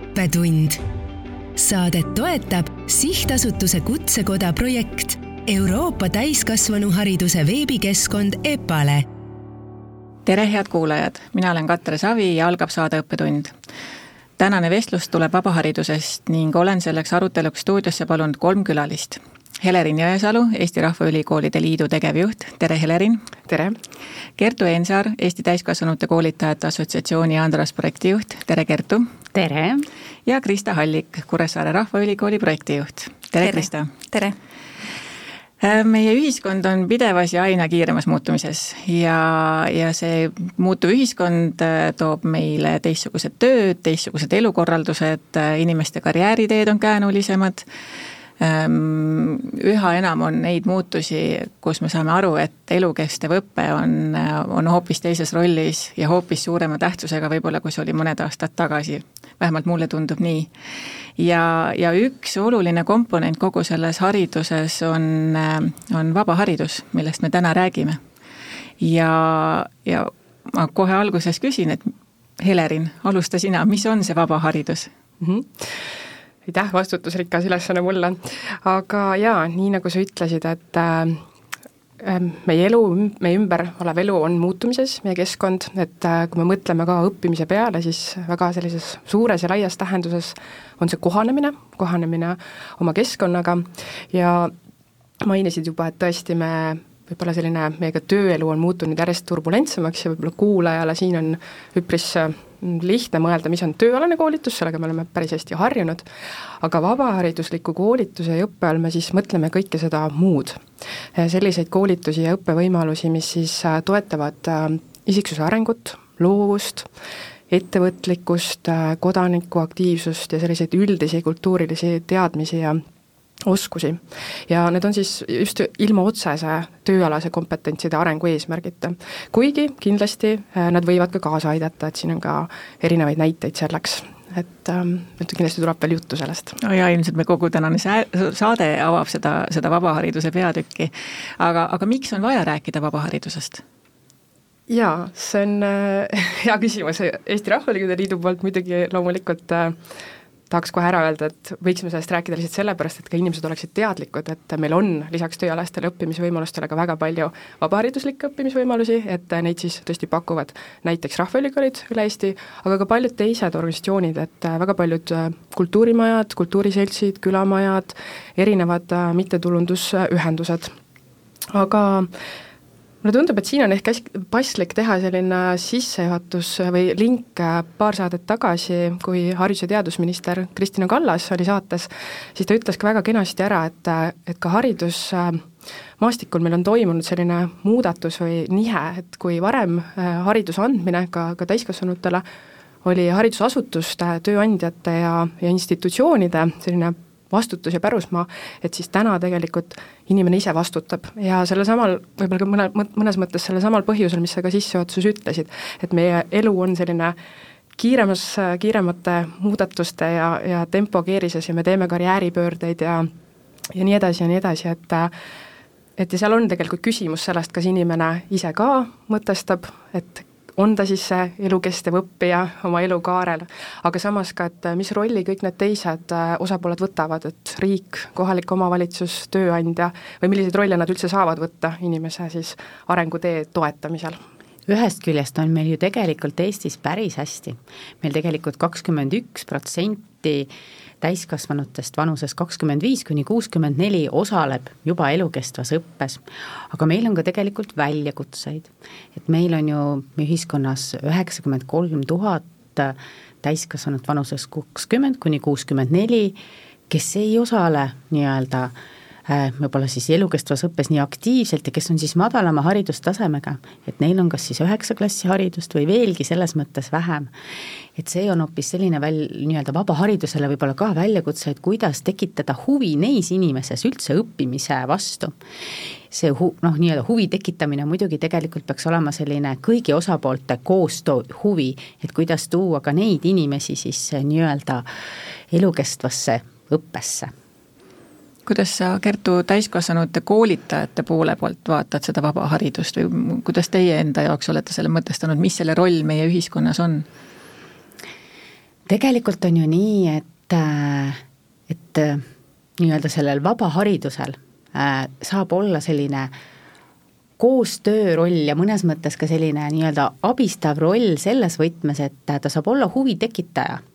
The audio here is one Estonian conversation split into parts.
õppetund. Saadet toetab sihtasutuse Kutsekoda projekt Euroopa täiskasvanuhariduse veebikeskkond EPALE. tere, head kuulajad, mina olen Katre Savi ja algab saade Õppetund. tänane vestlus tuleb vabaharidusest ning olen selleks aruteluks stuudiosse palunud kolm külalist Helerin Jõesalu, Eesti Rahvaülikoolide Liidu tegevjuht, tere Helerin! tere! Kertu Eensaar, Eesti Täiskasvanute Koolitajate Assotsiatsiooni Andras projektijuht, tere Kertu! tere! ja Krista Hallik, Kuressaare Rahvaülikooli projektijuht, tere, tere. Krista! tere! Äh, meie ühiskond on pidevas ja aina kiiremas muutumises ja, ja see muutuv ühiskond äh, toob meile teistsugused tööd, teistsugused elukorraldused, äh, inimeste karjääriteed on käänulisemad üha enam on neid muutusi, kus me saame aru, et elukestev õpe on, on hoopis teises rollis ja hoopis suurema tähtsusega võib-olla, kui see oli mõned aastad tagasi. vähemalt mulle tundub nii. ja, ja üks oluline komponent kogu selles hariduses on, on vaba haridus, millest me täna räägime. ja, ja ma kohe alguses küsin, et Helerin, alusta sina, mis on see vaba haridus mm? -hmm aitäh, vastutusrikas ülesanne mulle. aga jaa, nii nagu sa ütlesid, et äh, ähm, meie elu, meie ümber olev elu on muutumises, meie keskkond, et äh, kui me mõtleme ka õppimise peale, siis väga sellises suures ja laias tähenduses on see kohanemine, kohanemine oma keskkonnaga ja mainisid juba, et tõesti me võib-olla selline, meie ka tööelu on muutunud järjest turbulentsemaks ja võib-olla kuulajale siin on üpris äh, lihtne mõelda, mis on tööalane koolitus, sellega me oleme päris hästi harjunud, aga vabaharidusliku koolituse ja õppe all me siis mõtleme kõike seda muud. selliseid koolitusi ja õppevõimalusi, mis siis äh, toetavad äh, isiksuse arengut, loovust, ettevõtlikkust, kodanikuaktiivsust ja selliseid üldisi kultuurilisi teadmisi ja oskusi. ja need on siis just ilma otsese tööalase kompetentside arengu eesmärgita. kuigi kindlasti äh, nad võivad ka kaasa aidata, et siin on ka erinevaid näiteid selleks et, ähm, et kindlasti tuleb veel juttu sellest. no ja ilmselt me kogu tänane saade avab seda, seda vabahariduse peatükki. aga, aga miks on vaja rääkida vabaharidusest? jaa, see on äh, hea küsimus, Eesti Rahvaülikoolide Liidu poolt muidugi loomulikult äh, tahaks kohe ära öelda, et võiksime sellest rääkida lihtsalt sellepärast, et ka inimesed oleksid teadlikud, et meil on lisaks tööalastele õppimisvõimalustele ka väga palju vabahariduslikke õppimisvõimalusi, et neid siis tõesti pakuvad näiteks rahvaülikoolid üle Eesti, aga ka paljud teised organisatsioonid, et väga paljud kultuurimajad, kultuuriseltsid, külamajad, erinevad mittetulundusühendused. aga mulle tundub, et siin on ehk hästi paslik teha selline sissejuhatus või link paar saadet tagasi, kui haridus- ja teadusminister Kristina Kallas oli saates, siis ta ütles ka väga kenasti ära, et, et ka haridusmaastikul meil on toimunud selline muudatus või nihe, et kui varem äh, hariduse andmine ka, ka täiskasvanutele oli haridusasutuste, tööandjate ja, ja institutsioonide selline vastutus ja pärusmaa, et siis täna tegelikult inimene ise vastutab. Ja sellel samal, võib-olla ka mõne, mõnes mõttes sellel samal põhjusel, mis sa ka sissejuhatuses ütlesid, et meie elu on selline kiiremas, kiiremate muudatuste ja, ja tempo keerises ja me teeme karjääripöördeid ja ja nii edasi ja nii edasi, et et ja seal on tegelikult küsimus sellest, kas inimene ise ka mõtestab, et on ta siis see elukestev õppija oma elukaarel, aga samas ka, et mis rolli kõik need teised äh, osapooled võtavad, et riik, kohalik omavalitsus, tööandja või milliseid rolle nad üldse saavad võtta inimese siis arengutee toetamisel ühest küljest on meil ju tegelikult Eestis päris hästi. meil tegelikult kakskümmend üks protsenti täiskasvanutest vanuses kakskümmend viis kuni kuuskümmend neli osaleb juba elukestvas õppes. aga meil on ka tegelikult väljakutseid, et meil on ju ühiskonnas üheksakümmend kolm tuhat täiskasvanut vanuses kakskümmend kuni kuuskümmend neli, kes ei osale nii-öelda äh, võib-olla siis elukestvas õppes nii aktiivselt ja kes on siis madalama haridustasemega, et neil on kas siis üheksa klassi haridust või veelgi selles mõttes vähem. et see on hoopis selline väl-, nii-öelda vabaharidusele võib-olla ka väljakutse, et kuidas tekitada huvi neis inimeses üldse õppimise vastu. see hu-, noh, nii-öelda huvi tekitamine muidugi tegelikult peaks olema selline kõigi osapoolte koostöö huvi, et kuidas tuua ka neid inimesi siis nii-öelda elukestvasse õppesse kuidas sa, Kertu, täiskasvanute koolitajate poole poolt vaatad seda vaba haridust või kuidas teie enda jaoks olete selle mõtestanud, mis selle roll meie ühiskonnas on? tegelikult on ju nii, et, et nii-öelda sellel vabaharidusel saab olla selline koostöö roll ja mõnes mõttes ka selline nii-öelda abistav roll selles võtmes, et ta saab olla huvi tekitaja äh,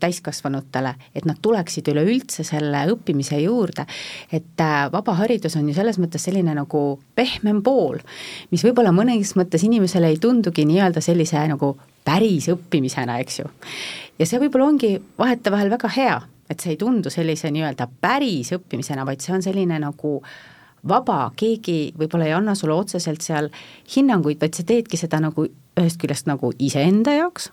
täiskasvanutele, et nad tuleksid üleüldse selle õppimise juurde. et äh, vaba haridus on ju selles mõttes selline nagu pehmem pool, mis võib-olla mõnes mõttes inimesele ei tundugi nii-öelda sellise nagu päris õppimisena, eks ju. ja see võib-olla ongi vahetevahel väga hea, et see ei tundu sellise nii-öelda päris õppimisena, vaid see on selline nagu äh, vaba, keegi võib-olla ei anna sulle otseselt seal hinnanguid, vaid sa teedki seda nagu ühest küljest nagu iseenda jaoks,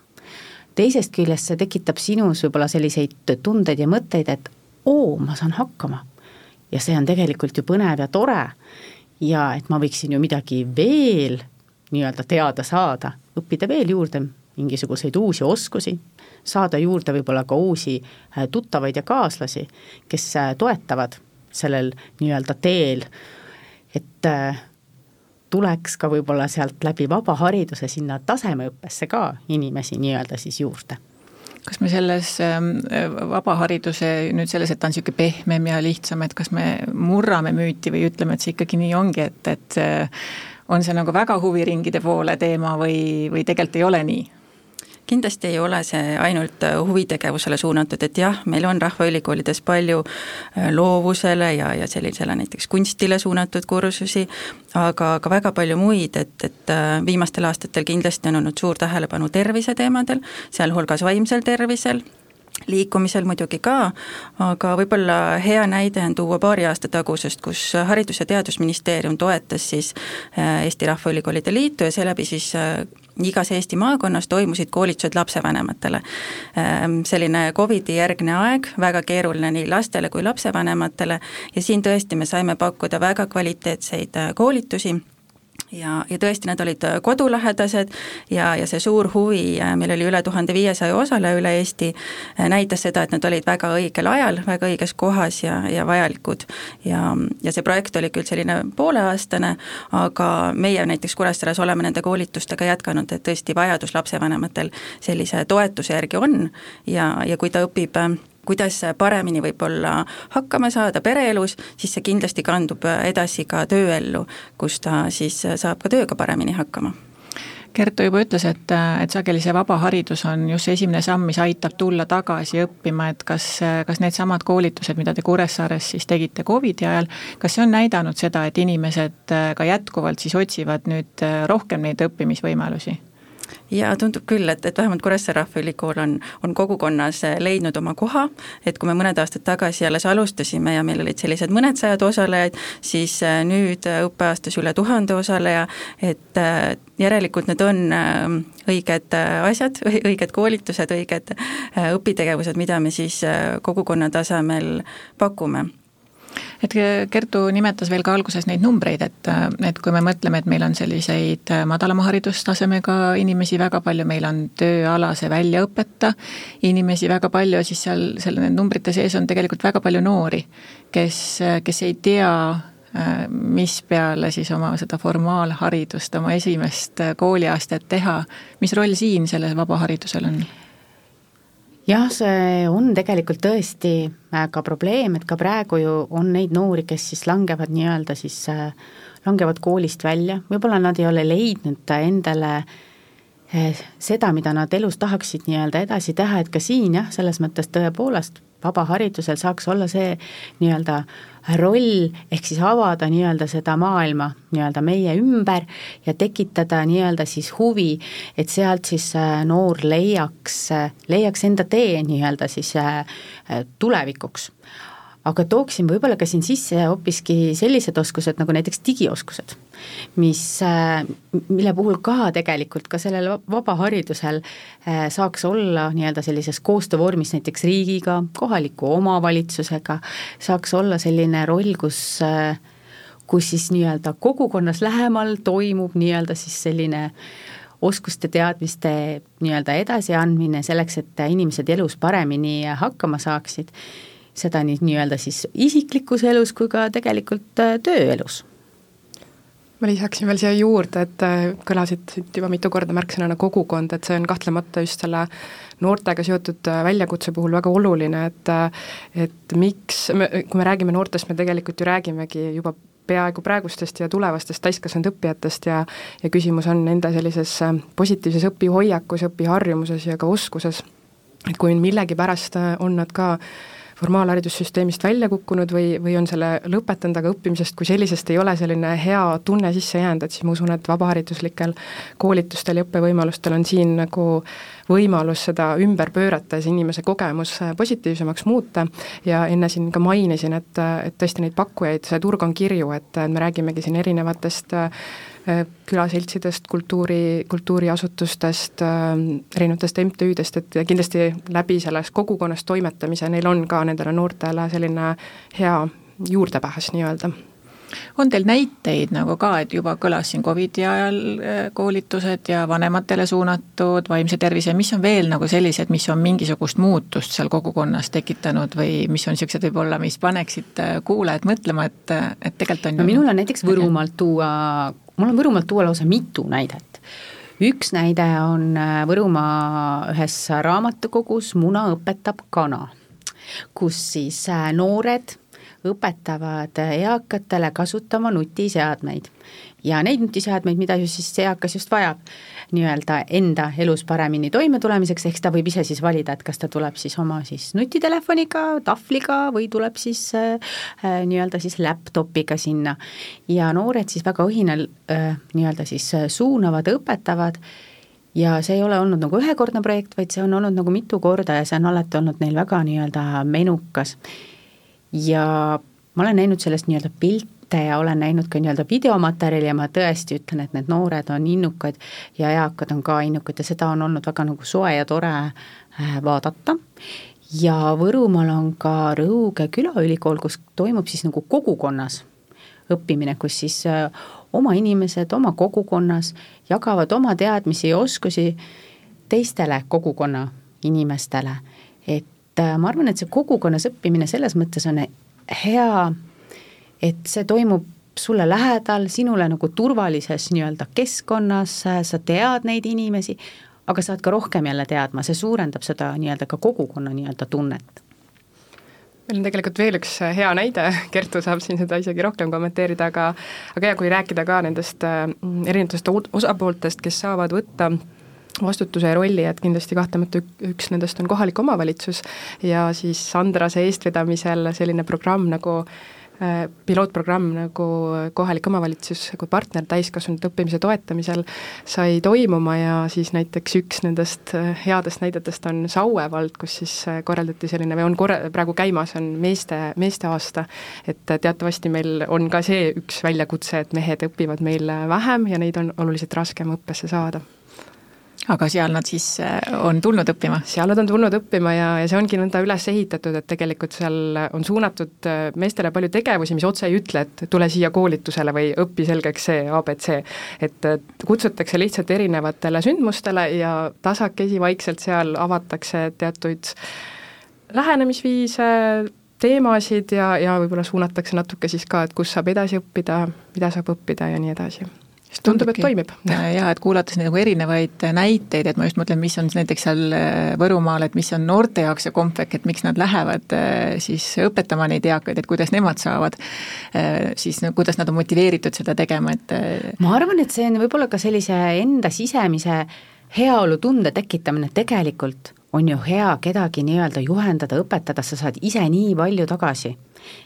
teisest küljest see tekitab sinus võib-olla selliseid tundeid ja mõtteid, et oo, ma saan hakkama. ja see on tegelikult ju põnev ja tore ja et ma võiksin ju midagi veel nii-öelda teada saada, õppida veel juurde mingisuguseid uusi oskusi, saada juurde võib-olla ka uusi äh, tuttavaid ja kaaslasi, kes äh, toetavad sellel nii-öelda teel, et äh, tuleks ka võib-olla sealt läbi vabahariduse sinna tasemeõppesse ka inimesi nii-öelda siis juurde kas me selles ähm, vabahariduse nüüd selles, et ta on niisugune pehmem ja lihtsam, et kas me murrame müüti või ütleme, et see ikkagi nii ongi, et, et äh, on see nagu väga huviringide poole teema või, või tegelikult ei ole nii? Kindlasti ei ole see ainult äh, huvitegevusele suunatud, et jah, meil on rahvaülikoolides palju äh, loovusele ja, ja sellisele näiteks kunstile suunatud kursusi, aga ka väga palju muid, et, et äh, viimastel aastatel kindlasti on olnud suur tähelepanu terviseteemadel, sealhulgas vaimsel tervisel, liikumisel muidugi ka, aga võib-olla hea näide on tuua paari aasta tagusest, kus Haridus- ja Teadusministeerium toetas siis Eesti Rahvaülikoolide Liitu ja seeläbi siis igas Eesti maakonnas toimusid koolitused lapsevanematele. Ehm, selline Covidi järgne aeg, väga keeruline nii lastele kui lapsevanematele ja siin tõesti me saime pakkuda väga kvaliteetseid äh, koolitusi ja, ja tõesti, need olid äh, kodulähedased ja, ja see suur huvi, äh, meil oli üle tuhande viiesaja osaleja üle Eesti, äh, näitas seda, et nad olid väga õigel ajal, väga õiges kohas ja, ja vajalikud. ja, ja see projekt oli küll selline pooleaastane, aga meie näiteks Kuressaares oleme nende koolitustega jätkanud, et tõesti vajadus lapsevanematel sellise toetuse järgi on ja, ja kui ta õpib kuidas paremini võib-olla hakkama saada pereelus, siis see kindlasti kandub edasi ka tööellu, kus ta siis saab ka tööga paremini hakkama Kertu juba ütles, et, et sageli see vaba haridus on just see esimene samm, mis aitab tulla tagasi õppima, et kas, kas needsamad koolitused, mida te Kuressaares siis tegite Covidi ajal, kas see on näidanud seda, et inimesed ka jätkuvalt siis otsivad nüüd rohkem neid õppimisvõimalusi? Ja tundub küll, et, et vähemalt Kuressaare Rahvaülikool on, on kogukonnas eh, leidnud oma koha, et kui me mõned aastad tagasi alles alustasime ja meil olid sellised mõned sajad osalejaid, siis eh, nüüd eh, õppeaastas üle tuhande osaleja, et järelikult need on õiged asjad, õiged koolitused, õiged õpitegevused, mida me siis kogukonna tasemel pakume et Kertu nimetas veel ka alguses neid numbreid, et, et kui me mõtleme, et meil on selliseid madalama haridustasemega inimesi väga palju, meil on tööalase väljaõpeta inimesi väga palju, siis seal, selle numbrite sees on tegelikult väga palju noori, kes, kes ei tea, mis peale siis oma seda formaalharidust, oma esimest kooliastet teha, mis roll siin sellel vabaharidusel on? Jah, see on tegelikult tõesti äh, ka probleem, et ka praegu ju on neid noori, kes siis langevad nii-öelda siis, äh, langevad koolist välja, võib-olla nad ei ole leidnud endale äh, seda, mida nad elus tahaksid nii-öelda edasi teha, et ka siin jah, selles mõttes tõepoolest vabaharidusel saaks olla see nii-öelda roll, ehk siis avada nii-öelda seda maailma nii-öelda meie ümber ja tekitada nii-öelda siis huvi, et sealt siis äh, noor leiaks, äh, leiaks enda tee nii-öelda siis äh, tulevikuks aga tooksin võib-olla ka siin sisse hoopiski sellised oskused nagu näiteks digioskused, mis, äh, mille puhul ka tegelikult ka sellel vabaharidusel äh, saaks olla nii-öelda sellises koostöövormis näiteks riigiga, kohaliku omavalitsusega, saaks olla selline roll, kus äh, kus siis nii-öelda kogukonnas lähemal toimub nii-öelda siis selline oskuste, teadmiste nii-öelda edasiandmine selleks, et inimesed elus paremini hakkama saaksid seda nii nii-öelda siis isiklikus elus kui ka tegelikult äh, tööelus. Ma lisaksin veel siia juurde, et äh, kõlasid siit juba mitu korda märksõnana kogukond, et see on kahtlemata just selle noortega seotud äh, väljakutse puhul väga oluline, et et miks, kui me räägime noortest, me tegelikult ju räägimegi juba peaaegu praegustest ja tulevastest täiskasvanud õppijatest ja ja küsimus on nende sellises positiivses õpihoiakus, õpiharjumuses ja ka oskuses, et kui millegipärast on nad ka äh, formaalharidussüsteemist välja kukkunud või, või on selle lõpetanud, aga õppimisest kui sellisest ei ole selline hea tunne sisse jäänud, et siis ma usun, et vabahariduslikel koolitustel ja õppevõimalustel on siin nagu võimalus seda ümber pöörata ja see inimese kogemus positiivsemaks muuta. Ja enne siin ka mainisin, et, et tõesti neid pakkujaid, see turg on kirju, et me räägimegi siin erinevatest külaseltsidest, kultuuri, kultuuriasutustest, ähm, erinevatest MTÜ-dest, et kindlasti läbi selles kogukonnas toimetamise neil on ka nendele noortele selline hea juurdepääs nii-öelda. On teil näiteid nagu ka, et juba kõlas siin Covidi ajal äh, koolitused ja vanematele suunatud vaimse tervise, mis on veel nagu sellised, mis on mingisugust muutust seal kogukonnas tekitanud või mis on niisugused võib-olla, mis paneksid äh, kuulajad mõtlema, et, et tegelikult on no minul on näiteks Võrumaalt tuua mul on Võrumaalt tuua lausa mitu näidet. üks näide on äh, Võrumaa ühes raamatukogus Muna õpetab kana, kus siis äh, noored õpetavad eakatele kasutama nutiseadmeid ja neid nutiseadmeid, mida ju siis eakas just vajab nii-öelda enda elus paremini toimetulemiseks, ehk ta võib ise siis valida, et kas ta tuleb siis oma siis nutitelefoniga, tahvliga või tuleb siis äh, äh, nii-öelda siis laptopiga sinna. ja noored siis väga õhinal äh, nii-öelda siis äh, suunavad, õpetavad ja see ei ole olnud nagu ühekordne projekt, vaid see on olnud nagu mitu korda ja see on alati olnud neil väga nii-öelda menukas. ja ma olen näinud sellest nii-öelda pilti, pilte ja olen näinud ka nii-öelda videomaterjali ja ma tõesti ütlen, et need noored on innukad ja eakad on ka innukad ja seda on olnud väga nagu soe ja tore äh, vaadata. ja Võrumaal on ka Rõuge Külaülikool, kus toimub siis nagu kogukonnas õppimine, kus siis äh, oma inimesed oma kogukonnas jagavad oma teadmisi ja oskusi teistele kogukonna inimestele. et äh, ma arvan, et see kogukonnas õppimine selles mõttes on hea et see toimub sulle lähedal, sinule nagu turvalises nii-öelda keskkonnas, sa tead neid inimesi, aga sa oled ka rohkem jälle teadma, see suurendab seda nii-öelda ka kogukonna nii-öelda tunnet. Meil on tegelikult veel üks hea näide, Kertu saab siin seda isegi rohkem kommenteerida, aga aga ja kui rääkida ka nendest mm, erinevatest osapooltest, kes saavad võtta vastutuse ja rolli, et kindlasti kahtlemata üks nendest on kohalik omavalitsus. Ja siis Andrase eestvedamisel selline programm nagu Äh, pilootprogramm nagu kohalik omavalitsus kui partner täiskasvanute õppimise toetamisel sai toimuma ja siis näiteks üks nendest äh, headest näidetest on Saue vald, kus siis äh, korraldati selline või on korra-, praegu käimas, on meeste, meeste aasta, et teatavasti meil on ka see üks väljakutse, et mehed õpivad meil vähem ja neid on oluliselt raskem õppesse saada aga seal nad siis äh, on tulnud õppima? seal nad on tulnud õppima ja, ja see ongi nõnda üles ehitatud, et tegelikult seal on suunatud äh, meestele palju tegevusi, mis otse ei ütle, et tule siia koolitusele või õpi selgeks see abc. et kutsutakse lihtsalt erinevatele sündmustele ja tasakesi vaikselt seal avatakse teatuid lähenemisviise, teemasid ja, ja võib-olla suunatakse natuke siis ka, et kus saab edasi õppida, mida saab õppida ja nii edasi siis tundub, et toimib. jaa, et kuulates nagu erinevaid näiteid, et ma just mõtlen, mis on näiteks seal äh, Võrumaal, et mis on noorte jaoks see kompvek, et miks nad lähevad äh, siis õpetama neid eakaid, et kuidas nemad saavad äh, siis, kuidas nad on motiveeritud seda tegema, et ma arvan, et see on võib-olla ka sellise enda sisemise heaolutunde tekitamine tegelikult on ju hea kedagi nii-öelda juhendada, õpetada, sa saad ise nii palju tagasi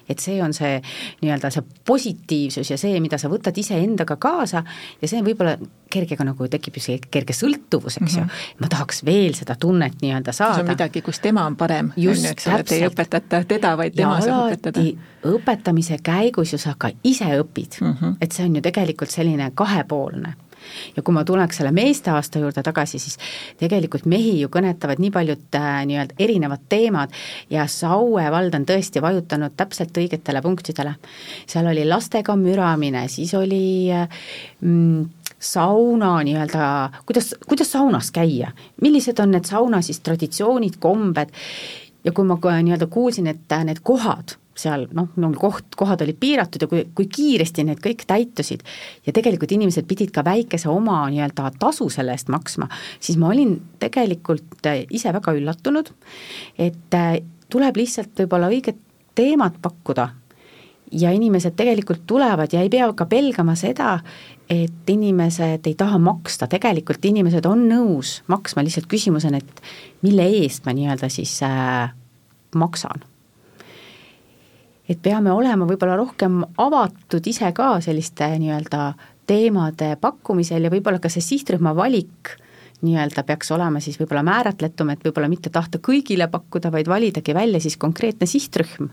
et see on see nii-öelda see positiivsus ja see, mida sa võtad iseendaga kaasa ja see võib-olla kergega nagu tekib see kerge sõltuvus, eks mm -hmm. ju, mhm. ma tahaks veel seda tunnet nii-öelda saada. see on midagi, kus tema on parem, on ju, eks ole, et ei õpetata teda, vaid tema ja saab õpetada. õpetamise käigus ju sa ka ise õpid mm, -hmm. et see on ju tegelikult selline kahepoolne ja kui ma tuleks selle meeste aasta juurde tagasi, siis tegelikult mehi ju kõnetavad nii paljud äh, nii-öelda erinevad teemad ja Saue vald on tõesti vajutanud täpselt õigetele punktidele. seal oli lastega müramine, siis oli äh, mm, sauna nii-öelda, kuidas, kuidas saunas käia, millised on need sauna siis traditsioonid, kombed ja kui ma nii-öelda kuulsin, et need kohad seal noh, no koht, kohad olid piiratud ja kui, kui kiiresti need kõik täitusid ja tegelikult inimesed pidid ka väikese oma nii-öelda tasu selle eest maksma, siis ma olin tegelikult äh, ise väga üllatunud, et äh, tuleb lihtsalt võib-olla õiget teemat pakkuda ja inimesed tegelikult tulevad ja ei pea ka pelgama seda, et inimesed ei taha maksta, tegelikult inimesed on nõus maksma, lihtsalt küsimus on, et mille eest ma nii-öelda siis äh, maksan. Et peame olema võib-olla rohkem avatud ise ka selliste nii-öelda teemade pakkumisel ja võib-olla ka see sihtrühma valik nii-öelda peaks olema siis võib-olla määratletum, et võib-olla mitte tahta kõigile pakkuda, vaid validagi välja siis konkreetne sihtrühm.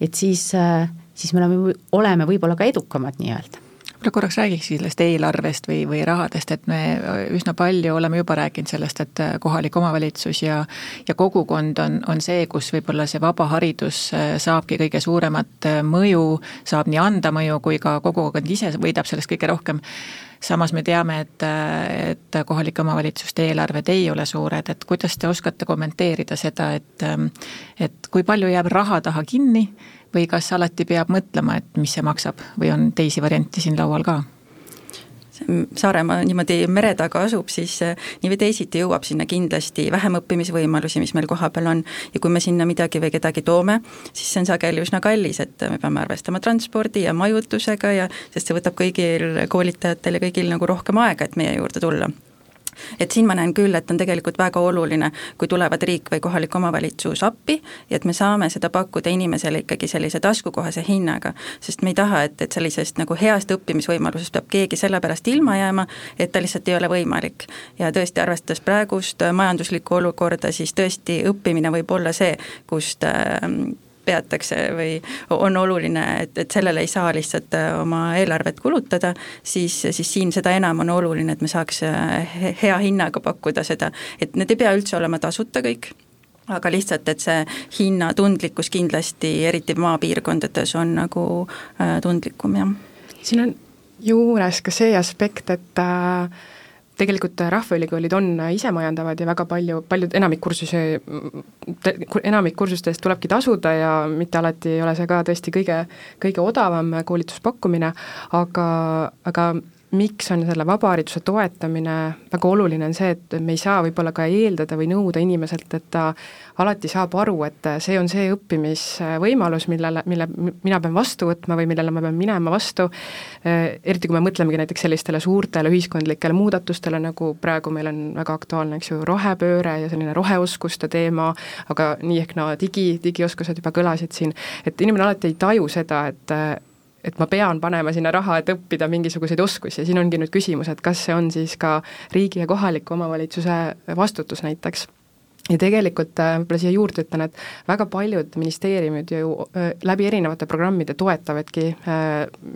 et siis, siis me oleme, oleme võib-olla ka edukamad nii-öelda võib-olla korraks räägiks sellest eelarvest või, või rahadest, et me üsna palju oleme juba rääkinud sellest, et kohalik omavalitsus ja ja kogukond on, on see, kus võib-olla see vaba haridus äh, saabki kõige suuremat äh, mõju, saab nii anda mõju, kui ka kogukond ise võidab sellest kõige rohkem. Samas me teame, et, äh, et kohalike omavalitsuste eelarved ei ole suured, et kuidas te oskate kommenteerida seda, et et kui palju jääb raha taha kinni või kas alati peab mõtlema, et mis see maksab või on teisi variante siin laual ka? Saaremaa niimoodi mere taga asub, siis eh, nii või teisiti jõuab sinna kindlasti vähem õppimisvõimalusi, mis meil kohapeal on, ja kui me sinna midagi või kedagi toome, siis see on sageli üsna kallis, et me peame arvestama transpordi ja majutusega ja sest see võtab kõigil koolitajatel ja kõigil nagu rohkem aega, et meie juurde tulla et siin ma näen küll, et on tegelikult väga oluline, kui tulevad riik või kohalik omavalitsus appi ja et me saame seda pakkuda inimesele ikkagi sellise taskukohase hinnaga, sest me ei taha, et, et sellisest nagu heast õppimisvõimalusest peab keegi sellepärast ilma jääma, et ta lihtsalt ei ole võimalik. ja tõesti, arvestades praegust majanduslikku olukorda, siis tõesti õppimine võib olla see, kust peatakse või on oluline, et, et sellele ei saa lihtsalt äh, oma eelarvet kulutada, siis, siis siin seda enam on oluline, et me saaks äh, hea hinnaga pakkuda seda, et need ei pea üldse olema tasuta kõik, aga lihtsalt, et see hinnatundlikkus kindlasti, eriti maapiirkondades, on nagu äh, tundlikum, jah. siin on juures ka see aspekt, et äh, tegelikult rahvaülikoolid on isemajandavad ja väga palju, paljud, enamik kursusi, enamik kursustest tulebki tasuda ja mitte alati ei ole see ka tõesti kõige, kõige odavam koolituspakkumine, aga, aga miks on selle vabahariduse toetamine väga oluline, on see, et me ei saa võib-olla ka eeldada või nõuda inimeselt, et ta alati saab aru, et see on see õppimisvõimalus, millele, mille mina pean vastu võtma või millele ma pean minema vastu, eriti kui me mõtlemegi näiteks sellistele suurtele ühiskondlikele muudatustele, nagu praegu meil on väga aktuaalne, eks ju, rohepööre ja selline roheoskuste teema, aga nii ehk naa digi, digioskused juba kõlasid siin, et inimene alati ei taju seda, et et ma pean panema sinna raha, et õppida mingisuguseid oskusi. Ja siin ongi nüüd küsimus, et kas see on siis ka riigi ja kohaliku omavalitsuse vastutus näiteks ja tegelikult äh, võib-olla siia juurde ütlen, et väga paljud ministeeriumid ju äh, läbi erinevate programmide toetavadki äh,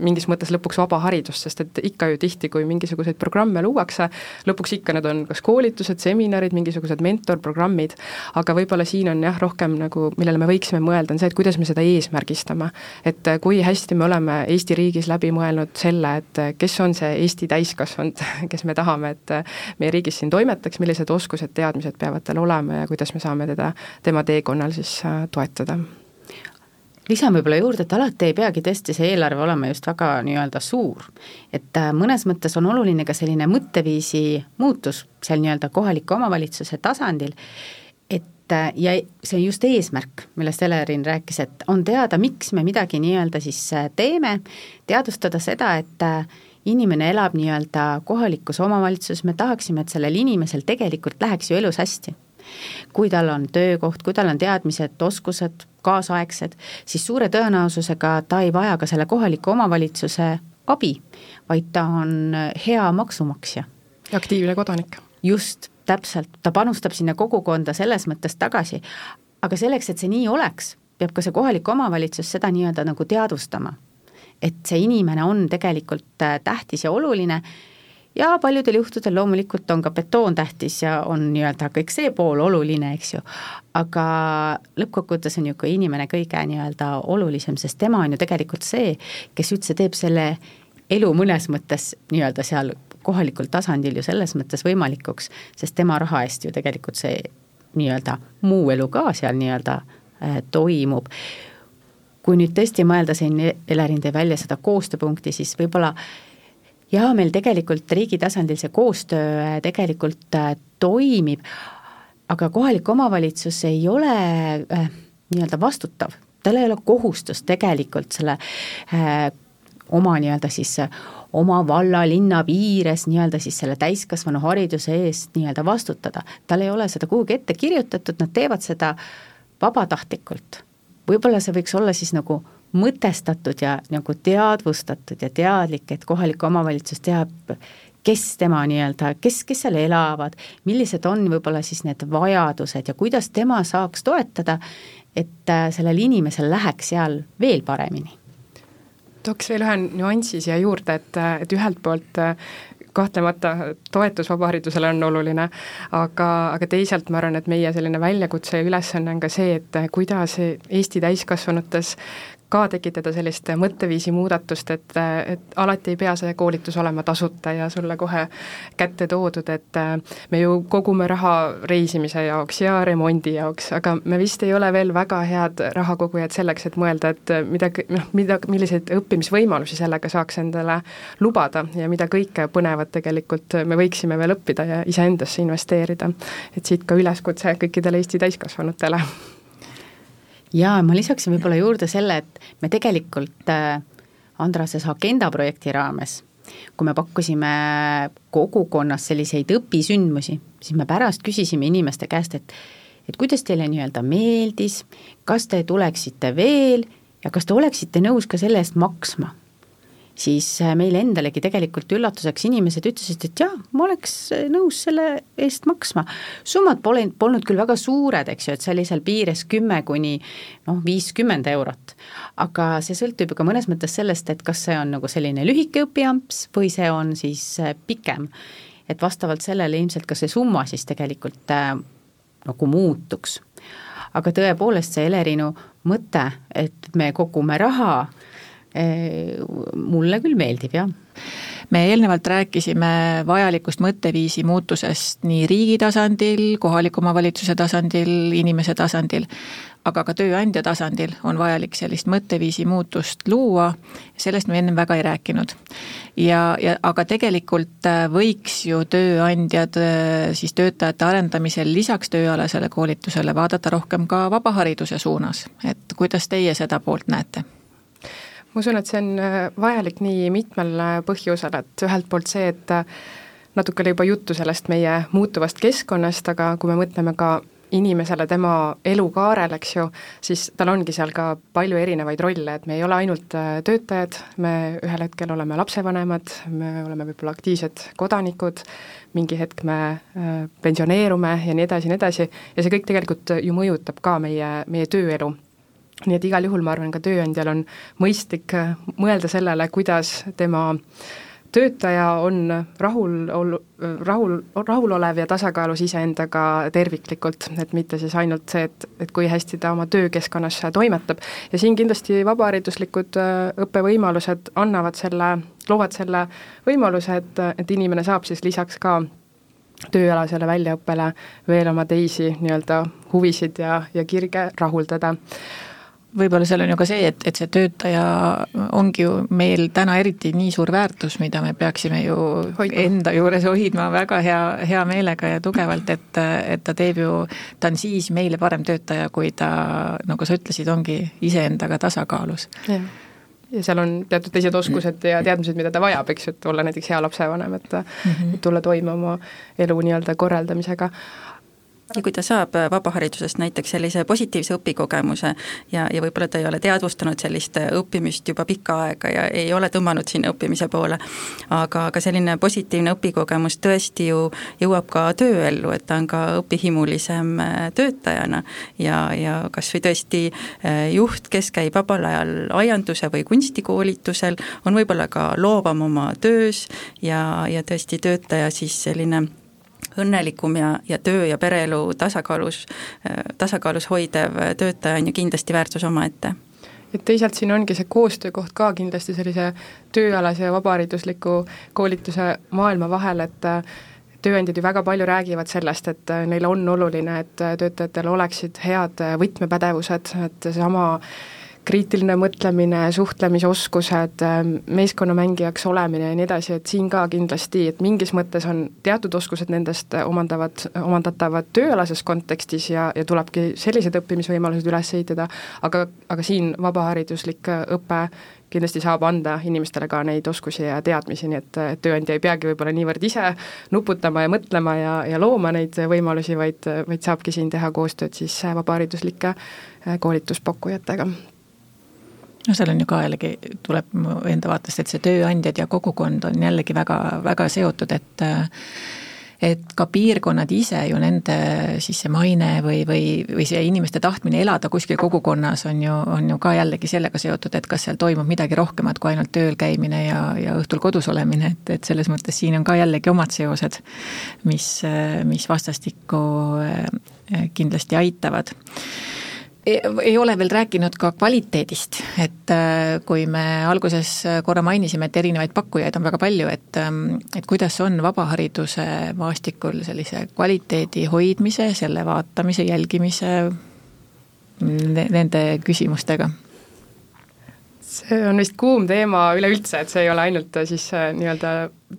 mingis mõttes lõpuks vaba haridust, sest et ikka ju tihti, kui mingisuguseid programme luuakse, lõpuks ikka need on kas koolitused, seminarid, mingisugused mentorprogrammid, aga võib-olla siin on jah, rohkem nagu, millele me võiksime mõelda, on see, et kuidas me seda eesmärgistame. et kui hästi me oleme Eesti riigis läbi mõelnud selle, et kes on see Eesti täiskasvanud, kes me tahame, et meie riigis siin toimetaks, millised oskused, teadmised peavad tal olema ja kuidas me saame teda tema teekonnal siis äh, toetada. Lisan võib-olla juurde, et alati ei peagi tõesti see eelarve olema just väga nii-öelda suur. et äh, mõnes mõttes on oluline ka selline mõtteviisi muutus seal nii-öelda kohaliku omavalitsuse tasandil, et äh, ja see just eesmärk, millest Elerin rääkis, et on teada, miks me midagi nii-öelda siis teeme, teadvustada seda, et inimene elab nii-öelda kohalikus omavalitsuses, me tahaksime, et sellel inimesel tegelikult läheks ju elus hästi kui tal on töökoht, kui tal on teadmised, oskused kaasaegsed, siis suure tõenäosusega ta ei vaja ka selle kohaliku omavalitsuse abi, vaid ta on hea maksumaksja. aktiivne kodanik. just, täpselt, ta panustab sinna kogukonda selles mõttes tagasi, aga selleks, et see nii oleks, peab ka see kohalik omavalitsus seda nii-öelda nagu teadvustama. et see inimene on tegelikult tähtis ja oluline ja paljudel juhtudel loomulikult on ka betoon tähtis ja on nii-öelda kõik see pool oluline, eks ju, aga lõppkokkuvõttes on ju ka inimene kõige nii-öelda olulisem, sest tema on ju tegelikult see, kes üldse teeb selle elu mõnes mõttes nii-öelda seal kohalikul tasandil ju selles mõttes võimalikuks, sest tema raha eest ju tegelikult see nii-öelda muu elu ka seal nii-öelda äh, toimub. kui nüüd tõesti mõelda siin, Elerin tõi välja seda koostööpunkti, siis võib-olla jaa, meil tegelikult riigi tasandil see koostöö äh, tegelikult äh, toimib, aga kohalik omavalitsus ei ole äh, nii-öelda vastutav, tal ei ole kohustust tegelikult selle äh, oma nii-öelda siis oma valla, linna piires nii-öelda siis selle täiskasvanu hariduse eest nii-öelda vastutada. tal ei ole seda kuhugi ette kirjutatud, nad teevad seda vabatahtlikult. võib-olla see võiks olla siis nagu mõtestatud ja nagu teadvustatud ja teadlik, et kohalik omavalitsus teab, kes tema nii-öelda, kes, kes seal elavad, millised on võib-olla siis need vajadused ja kuidas tema saaks toetada, et äh, sellel inimesel läheks seal veel paremini. Tooks veel ühe nüansi siia juurde, et, et ühelt poolt äh, kahtlemata toetus vabaharidusele on oluline, aga, aga teisalt ma arvan, et meie selline väljakutse ja ülesanne on ka see, et kuidas Eesti täiskasvanutes ka tekitada sellist mõtteviisi muudatust, et, et alati ei pea see koolitus olema tasuta ja sulle kohe kätte toodud, et me ju kogume raha reisimise jaoks ja remondi jaoks, aga me vist ei ole veel väga head rahakogujad selleks, et mõelda, et mida, noh, mida, milliseid õppimisvõimalusi sellega saaks endale lubada ja mida kõike põnevat tegelikult me võiksime veel õppida ja iseendasse investeerida. et siit ka üleskutse kõikidele Eesti täiskasvanutele jaa, ma lisaksin võib-olla juurde selle, et me tegelikult äh, Andrases Agenda projekti raames, kui me pakkusime kogukonnas selliseid õpisündmusi, siis me pärast küsisime inimeste käest, et et kuidas teile nii-öelda meeldis, kas te tuleksite veel ja kas te oleksite nõus ka selle eest maksma siis äh, meile endalegi tegelikult üllatuseks inimesed ütlesid, et jaa, ma oleks äh, nõus selle eest maksma. summad pole, polnud küll väga suured, eks ju, et see oli seal piires kümme kuni noh, viiskümmend eurot. aga see sõltub ju ka mõnes mõttes sellest, et kas see on nagu selline lühike õpiamps või see on siis äh, pikem. et vastavalt sellele ilmselt ka see summa siis tegelikult nagu muutuks. aga tõepoolest, see Elerinu mõte, et me kogume raha mulle küll meeldib, jah me eelnevalt rääkisime vajalikust mõtteviisi muutusest nii riigi tasandil, kohaliku omavalitsuse tasandil, inimese tasandil, aga ka tööandja tasandil on vajalik sellist mõtteviisi muutust luua, sellest me ennem väga ei rääkinud. ja, ja aga tegelikult äh, võiks ju tööandjad äh, siis töötajate arendamisel lisaks tööalasele koolitusele vaadata rohkem ka vabahariduse suunas, et kuidas teie seda poolt näete? Ma usun, et see on äh, vajalik nii mitmel äh, põhjusel, et ühelt poolt see, et äh, natuke oli juba juttu sellest meie muutuvast keskkonnast, aga kui me mõtleme ka inimesele tema elukaarel, eks ju, siis tal ongi seal ka palju erinevaid rolle, et me ei ole ainult töötajad, me ühel hetkel oleme lapsevanemad, me oleme võib-olla aktiivsed kodanikud, mingi hetk me pensioneerume ja nii edasi ja nii edasi, ja see kõik tegelikult ju mõjutab ka meie, meie tööelu nii et igal juhul ma arvan, ka tööandjal on mõistlik äh, mõelda sellele, kuidas tema töötaja on rahul, rahul, rahulolev ja tasakaalus iseendaga terviklikult, et mitte siis ainult see, et, et kui hästi ta oma töökeskkonnas toimetab. ja siin kindlasti vabahariduslikud äh, õppevõimalused annavad selle, loovad selle võimaluse, et, et inimene saab siis lisaks ka tööalasele väljaõppele veel oma teisi nii-öelda huvisid ja, ja kirge rahuldada võib-olla seal on ju ka see, et, et see töötaja ongi ju meil täna eriti nii suur väärtus, mida me peaksime ju hoidma. enda juures hoidma väga hea, hea meelega ja tugevalt, et, et ta teeb ju, ta on siis meile parem töötaja, kui ta, nagu sa ütlesid, ongi iseendaga tasakaalus. ja seal on teatud teised oskused ja teadmised, mida ta vajab, eks ju, et olla näiteks hea lapsevanem, et mm -hmm. tulla toime oma elu nii-öelda korraldamisega ja kui ta saab äh, vabaharidusest näiteks sellise positiivse õpikogemuse ja, ja võib-olla ta ei ole teadvustanud sellist äh, õppimist juba pikka aega ja ei ole tõmmanud sinna õppimise poole, aga, aga selline positiivne õpikogemus tõesti ju jõuab ka tööellu, et ta on ka õpihimulisem äh, töötajana ja, ja kas või tõesti juht, kes käib vabal ajal aianduse või kunstikoolitusel, on võib-olla ka loovam oma töös ja, ja tõesti töötaja siis selline õnnelikum ja, ja töö ja pereelu tasakaalus, tasakaalus hoidev töötaja on ju kindlasti väärtus omaette. Et teisalt siin ongi see koostöökoht ka kindlasti sellise tööalase ja vabaharidusliku koolituse maailma vahel, et tööandjad ju väga palju räägivad sellest, et neile on oluline, et töötajatel oleksid head võtmepädevused, et seesama kriitiline mõtlemine, suhtlemisoskused, meeskonnamängijaks olemine ja nii edasi, et siin ka kindlasti, et mingis mõttes on teatud oskused nendest omandavad, omandatavad tööalases kontekstis ja, ja tulebki sellised õppimisvõimalused üles ehitada, aga, aga siin vabahariduslik õpe kindlasti saab anda inimestele ka neid oskusi ja teadmisi, nii et, et tööandja ei peagi võib-olla niivõrd ise nuputama ja mõtlema ja, ja looma neid võimalusi, vaid, vaid saabki siin teha koostööd siis vabahariduslike koolituspakkujatega no seal on ju ka jällegi, tuleb mu enda vaatest, et see tööandjad ja kogukond on jällegi väga, väga seotud, et et ka piirkonnad ise ju nende siis see maine või, või, või see inimeste tahtmine elada kuskil kogukonnas on ju, on ju ka jällegi sellega seotud, et kas seal toimub midagi rohkemat kui ainult tööl käimine ja, ja õhtul kodus olemine, et, et selles mõttes siin on ka jällegi omad seosed, mis, mis vastastikku eh, kindlasti aitavad ei ole veel rääkinud ka kvaliteedist, et äh, kui me alguses korra mainisime, et erinevaid pakkujaid on väga palju, et, ähm, et kuidas on vabahariduse maastikul sellise kvaliteedi hoidmise, selle vaatamise, jälgimise, nende küsimustega? See on vist kuum teema üleüldse, et see ei ole ainult äh, siis äh, nii-öelda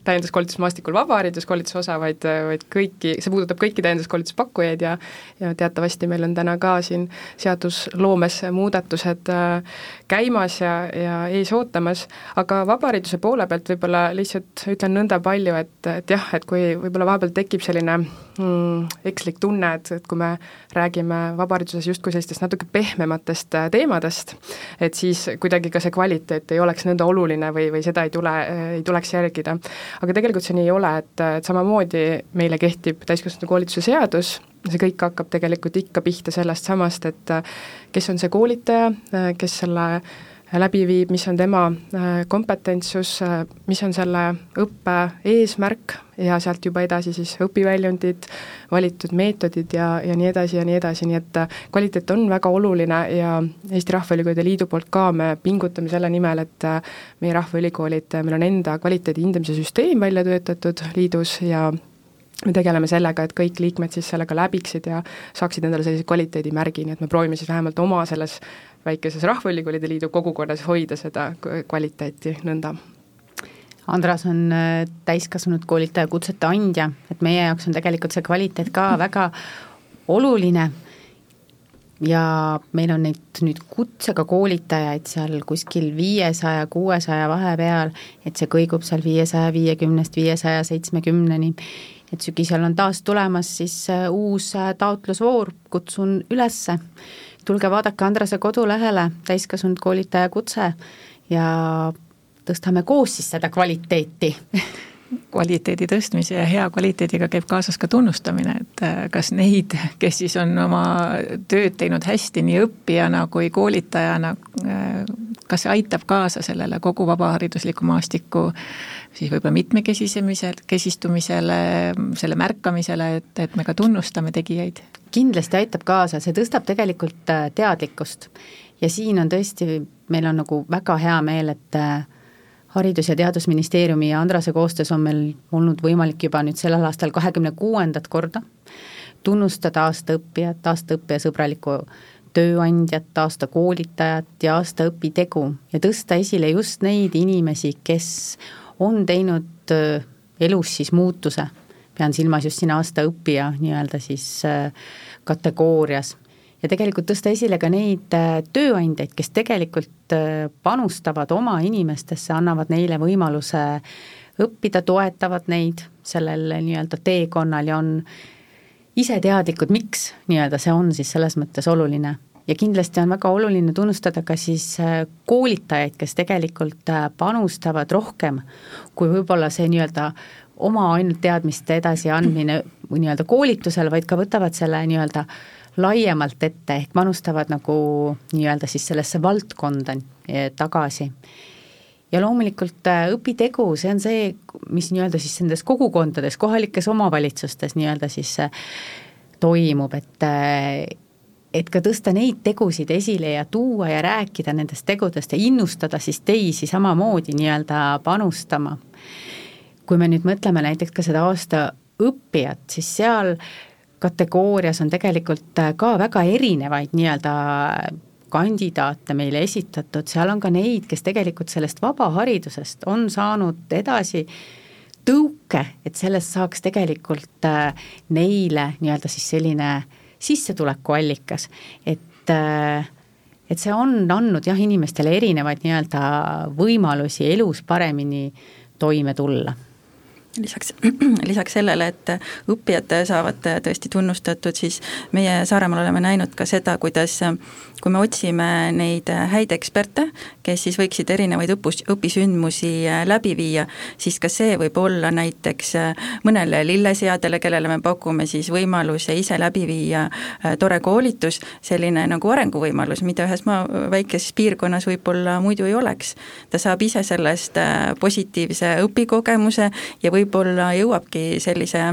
täienduskoolitusmaastikul vabahariduskoolituse osa, vaid, vaid kõiki, see puudutab kõiki täienduskoolituspakkujaid ja ja teatavasti meil on täna ka siin seadusloomes muudatused äh, käimas ja, ja ees ootamas, aga vabahariduse poole pealt võib-olla lihtsalt ütlen nõnda palju, et, et jah, et kui võib-olla vahepeal tekib selline mm, ekslik tunne, et, et kui me räägime vabahariduses justkui sellistest natuke pehmematest äh, teemadest, et siis kuidagi ka see kvaliteet ei oleks nõnda oluline või, või seda ei tule, ei tuleks järgida. Aga tegelikult see nii ei ole, et, et samamoodi meile kehtib täiskasvanute koolituse seadus, see kõik hakkab tegelikult ikka pihta sellest samast, et kes on see koolitaja, kes selle läbi viib, mis on tema äh, kompetentsus, äh, mis on selle õppe eesmärk ja sealt juba edasi siis õpiväljundid, valitud meetodid ja, ja nii edasi ja nii edasi, nii et äh, kvaliteet on väga oluline ja Eesti Rahvaülikoolide Liidu poolt ka me pingutame selle nimel, et meie rahvaülikoolid, meil on enda kvaliteedi hindamise süsteem välja töötatud liidus ja me tegeleme sellega, et kõik liikmed siis sellega läbiksid ja saaksid endale sellise kvaliteedimärgi, nii et me proovime siis vähemalt oma selles väikeses Rahvaülikoolide Liidu kogukonnas hoida seda kvaliteeti nõnda. Andras on äh, täiskasvanud koolitaja kutsete andja, et meie jaoks on tegelikult see kvaliteet ka väga oluline ja meil on neid nüüd kutsega koolitajaid seal kuskil viiesaja, kuuesaja vahepeal, et see kõigub seal viiesaja viiekümnest viiesaja seitsmekümneni et sügisel on taas tulemas siis äh, uus äh, taotlusvoor, kutsun ülesse, tulge vaadake Andrase kodulehele, täiskasvanud koolitaja kutse ja tõstame koos siis seda kvaliteeti. Kvaliteedi tõstmise ja hea kvaliteediga käib kaasas ka tunnustamine, et äh, kas neid, kes siis on oma tööd teinud hästi nii õppijana kui koolitajana, kas see aitab kaasa sellele kogu vabaharidusliku maastiku siis võib-olla mitmekesisemisel, kesistumisele, selle märkamisele, et, et me ka tunnustame tegijaid? kindlasti aitab kaasa, see tõstab tegelikult äh, teadlikkust. ja siin on tõesti, meil on nagu väga hea meel, et äh, haridus- ja Teadusministeeriumi ja Andrase koostöös on meil olnud võimalik juba nüüd sellel aastal kahekümne kuuendat korda tunnustada aasta õppijat, aasta õppijasõbralikku tööandjat, aasta koolitajat ja aasta õpitegu ja tõsta esile just neid inimesi, kes on teinud äh, elus siis muutuse, pean silmas just siin aasta õppija nii-öelda siis äh, kategoorias, ja tegelikult tõsta esile ka neid äh, tööandjaid, kes tegelikult panustavad oma inimestesse, annavad neile võimaluse õppida, toetavad neid sellel nii-öelda teekonnal ja on ise teadlikud, miks nii-öelda see on siis selles mõttes oluline ja kindlasti on väga oluline tunnustada ka siis äh, koolitajaid, kes tegelikult äh, panustavad rohkem kui võib-olla see nii-öelda oma ainult teadmiste edasiandmine nii-öelda koolitusel, vaid ka võtavad selle nii-öelda laiemalt ette, ehk panustavad nagu nii-öelda siis sellesse valdkonda eh, tagasi. Ja loomulikult äh, õpitegu, see on see, mis nii-öelda siis nendes kogukondades, kohalikes omavalitsustes nii-öelda siis toimub, et et ka tõsta neid tegusid esile ja tuua ja rääkida nendest tegudest ja innustada siis teisi samamoodi nii-öelda panustama. kui me nüüd mõtleme näiteks ka seda aasta õppijat, siis seal kategoorias on tegelikult ka väga erinevaid nii-öelda kandidaate meile esitatud, seal on ka neid, kes tegelikult sellest vabaharidusest on saanud edasi tõuke, et sellest saaks tegelikult äh, neile nii-öelda siis selline sissetulekuallikas, et äh, et see on andnud jah, inimestele erinevaid nii-öelda võimalusi elus paremini toime tulla lisaks, lisaks sellele, et õppijad saavad tõesti tunnustatud, siis meie Saaremaal oleme näinud ka seda, kuidas kui me otsime neid häid eksperte, kes siis võiksid erinevaid õppus, õpisündmusi läbi viia, siis ka see võib olla näiteks mõnele lilleseadele, kellele me pakume siis võimaluse ise läbi viia tore koolitus, selline nagu arenguvõimalus, mida ühes maa, väikeses piirkonnas võib-olla muidu ei oleks. ta saab ise sellest positiivse õpikogemuse ja võib võib-olla jõuabki sellise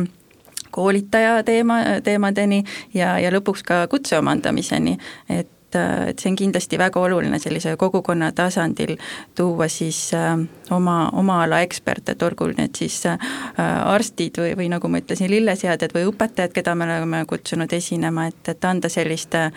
koolitaja teema, teemadeni ja, ja lõpuks ka kutse omandamiseni, et et see on kindlasti väga oluline sellise kogukonna tasandil tuua siis äh, oma, oma ala eksperte, et olgu need siis äh, arstid või, või nagu ma ütlesin, lilleseadjad või õpetajad, keda me oleme kutsunud esinema, et, et anda sellist äh,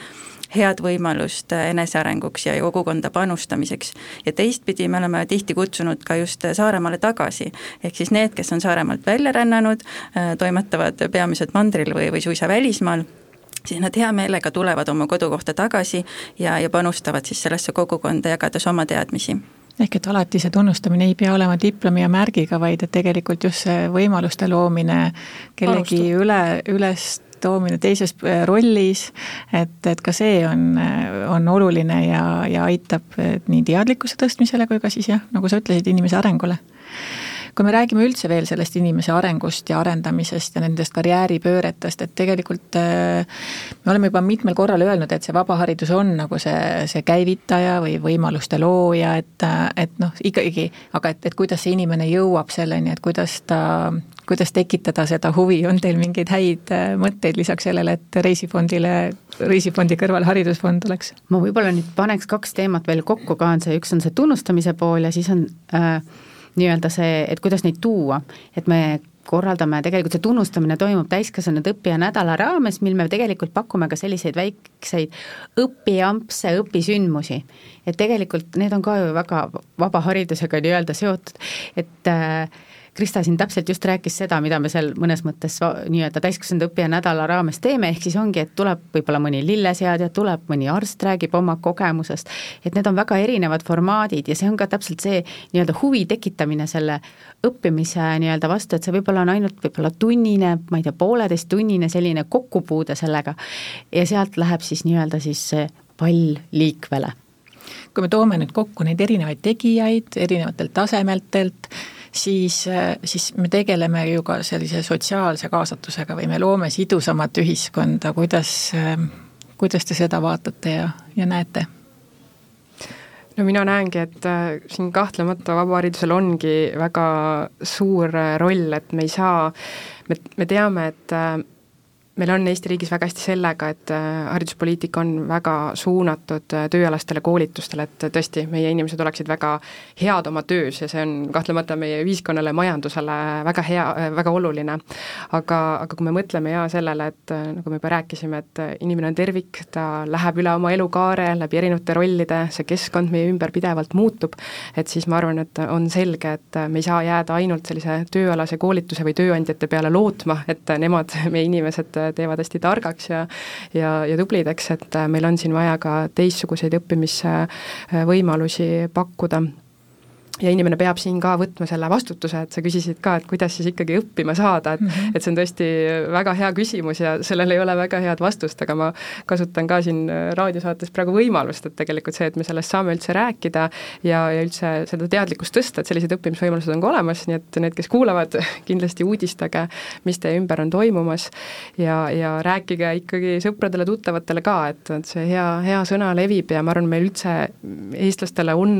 head võimalust enesearenguks ja kogukonda panustamiseks. ja teistpidi me oleme tihti kutsunud ka just Saaremaale tagasi, ehk siis need, kes on Saaremaalt välja rännanud, äh, toimetavad peamiselt mandril või, või suisa välismaal, siis nad hea meelega tulevad oma kodukohta tagasi ja, ja panustavad siis sellesse kogukonda, jagades oma teadmisi ehk et alati see tunnustamine ei pea olema diplomi ja märgiga, vaid et tegelikult just see võimaluste loomine kellegi Alustu. üle, üles toomine teises äh, rollis, et, et ka see on, äh, on oluline ja, ja aitab nii teadlikkuse tõstmisele kui ka siis jah, nagu sa ütlesid, inimese arengule kui me räägime üldse veel sellest inimese arengust ja arendamisest ja nendest karjääripööretest, et tegelikult äh, me oleme juba mitmel korral öelnud, et see vabaharidus on nagu see, see käivitaja või võimaluste looja, et, et noh, ikkagi, aga et, et kuidas see inimene jõuab selleni, et kuidas ta, kuidas tekitada seda huvi, on teil mingeid häid äh, mõtteid lisaks sellele, et reisifondile, reisifondi kõrval haridusfond oleks? ma võib-olla nüüd paneks kaks teemat veel kokku ka, on see, üks on see tunnustamise pool ja siis on äh, nii-öelda see, et kuidas neid tuua, et me korraldame, tegelikult see tunnustamine toimub täiskasvanud õppija nädala raames, mil me tegelikult pakume ka selliseid väikseid õpiampse, õpisündmusi. et tegelikult need on ka ju väga vaba haridusega nii-öelda seotud, et äh, Krista siin täpselt just rääkis seda, mida me seal mõnes mõttes nii-öelda täiskasvanud õppija nädala raames teeme, ehk siis ongi, et tuleb võib-olla mõni lilleseadja, tuleb mõni arst, räägib oma kogemusest, et need on väga erinevad formaadid ja see on ka täpselt see nii-öelda huvi tekitamine selle õppimise nii-öelda vastu, et see võib-olla on ainult võib-olla tunnine, ma ei tea, pooleteisttunnine selline kokkupuude sellega ja sealt läheb siis nii-öelda siis see pall liikvele. Kui me toome nüüd kokku neid erinevaid tegijaid erinevatelt tasemetelt, siis, siis me tegeleme ju ka sellise sotsiaalse kaasatusega või me loome sidusamat ühiskonda, kuidas, kuidas te seda vaatate ja, ja näete? no mina näengi, et äh, siin kahtlemata vabaharidusel ongi väga suur äh, roll, et me ei saa, me, me teame, et äh, meil on Eesti riigis väga hästi sellega, et äh, hariduspoliitika on väga suunatud äh, tööalastele koolitustele, et tõesti, meie inimesed oleksid väga head oma töös ja see on kahtlemata meie ühiskonnale, majandusele väga hea, äh, väga oluline. aga, aga kui me mõtleme jaa sellele, et nagu me juba rääkisime, et inimene on tervik, ta läheb üle oma elukaare läbi erinevate rollide, see keskkond meie ümber pidevalt muutub, et siis ma arvan, et on selge, et me ei saa jääda ainult sellise tööalase koolituse või tööandjate peale lootma, et nemad, meie inimesed teevad hästi targaks ja ja, ja tublideks, et äh, meil on siin vaja ka teistsuguseid õppimisvõimalusi pakkuda ja inimene peab siin ka võtma selle vastutuse, et sa küsisid ka, et kuidas siis ikkagi õppima saada, et mm -hmm. et see on tõesti väga hea küsimus ja sellel ei ole väga head vastust, aga ma kasutan ka siin raadiosaates praegu võimalust, et tegelikult see, et me sellest saame üldse rääkida ja, ja üldse seda teadlikkust tõsta, et sellised õppimisvõimalused on ka olemas, nii et need, kes kuulavad, kindlasti uudistage, mis teie ümber on toimumas ja, ja rääkige ikkagi sõpradele-tuttavatele ka, et, et see hea, hea sõna levib ja ma arvan, meil üldse eestlastele on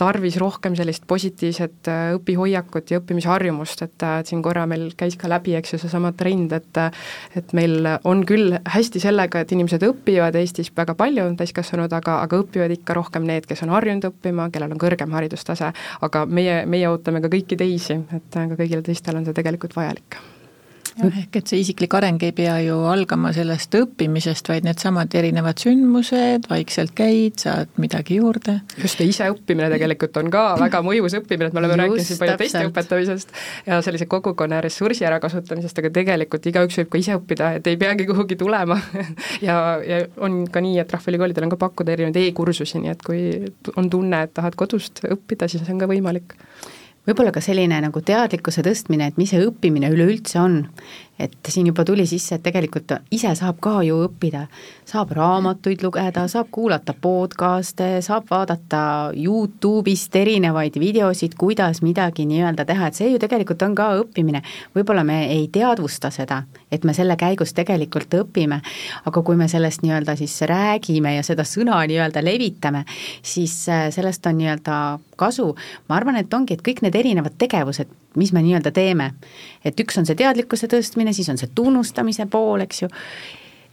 tarvis rohkem sellist positiivset äh, õpihoiakut ja õppimisharjumust, et, et siin korra meil käis ka läbi, eks ju, seesama trend, et et meil on küll hästi sellega, et inimesed õpivad Eestis väga palju, täiskasvanud, aga, aga õpivad ikka rohkem need, kes on harjunud õppima, kellel on kõrgem haridustase, aga meie, meie ootame ka kõiki teisi, et ka kõigile teistele on see tegelikult vajalik jah, ehk et see isiklik areng ei pea ju algama sellest õppimisest, vaid needsamad erinevad sündmused, vaikselt käid, saad midagi juurde. just, ja iseõppimine tegelikult on ka väga mõjus õppimine, et me oleme just, rääkinud siin palju teiste õpetamisest ja sellise kogukonna ressursi ärakasutamisest, aga tegelikult igaüks võib ka ise õppida, et ei peagi kuhugi tulema. Ja, ja on ka nii, et Rahvaülikoolidel on ka pakkuda erinevaid e-kursusi, nii et kui on tunne, et tahad kodust õppida, siis see on ka võimalik võib-olla ka selline nagu teadlikkuse tõstmine, et mis see õppimine üleüldse on, et siin juba tuli sisse, et tegelikult ise saab ka ju õppida, saab raamatuid lugeda, saab kuulata podcast'e, saab vaadata Youtube'ist erinevaid videosid, kuidas midagi nii-öelda teha, et see ju tegelikult on ka õppimine. võib-olla me ei teadvusta seda, et me selle käigus tegelikult õpime, aga kui me sellest nii-öelda siis räägime ja seda sõna nii-öelda levitame, siis äh, sellest on nii-öelda kasu. ma arvan, et ongi, et kõik need erinevad tegevused, mis me nii-öelda teeme. et üks on see teadlikkuse tõstmine, siis on see tunnustamise pool, eks ju,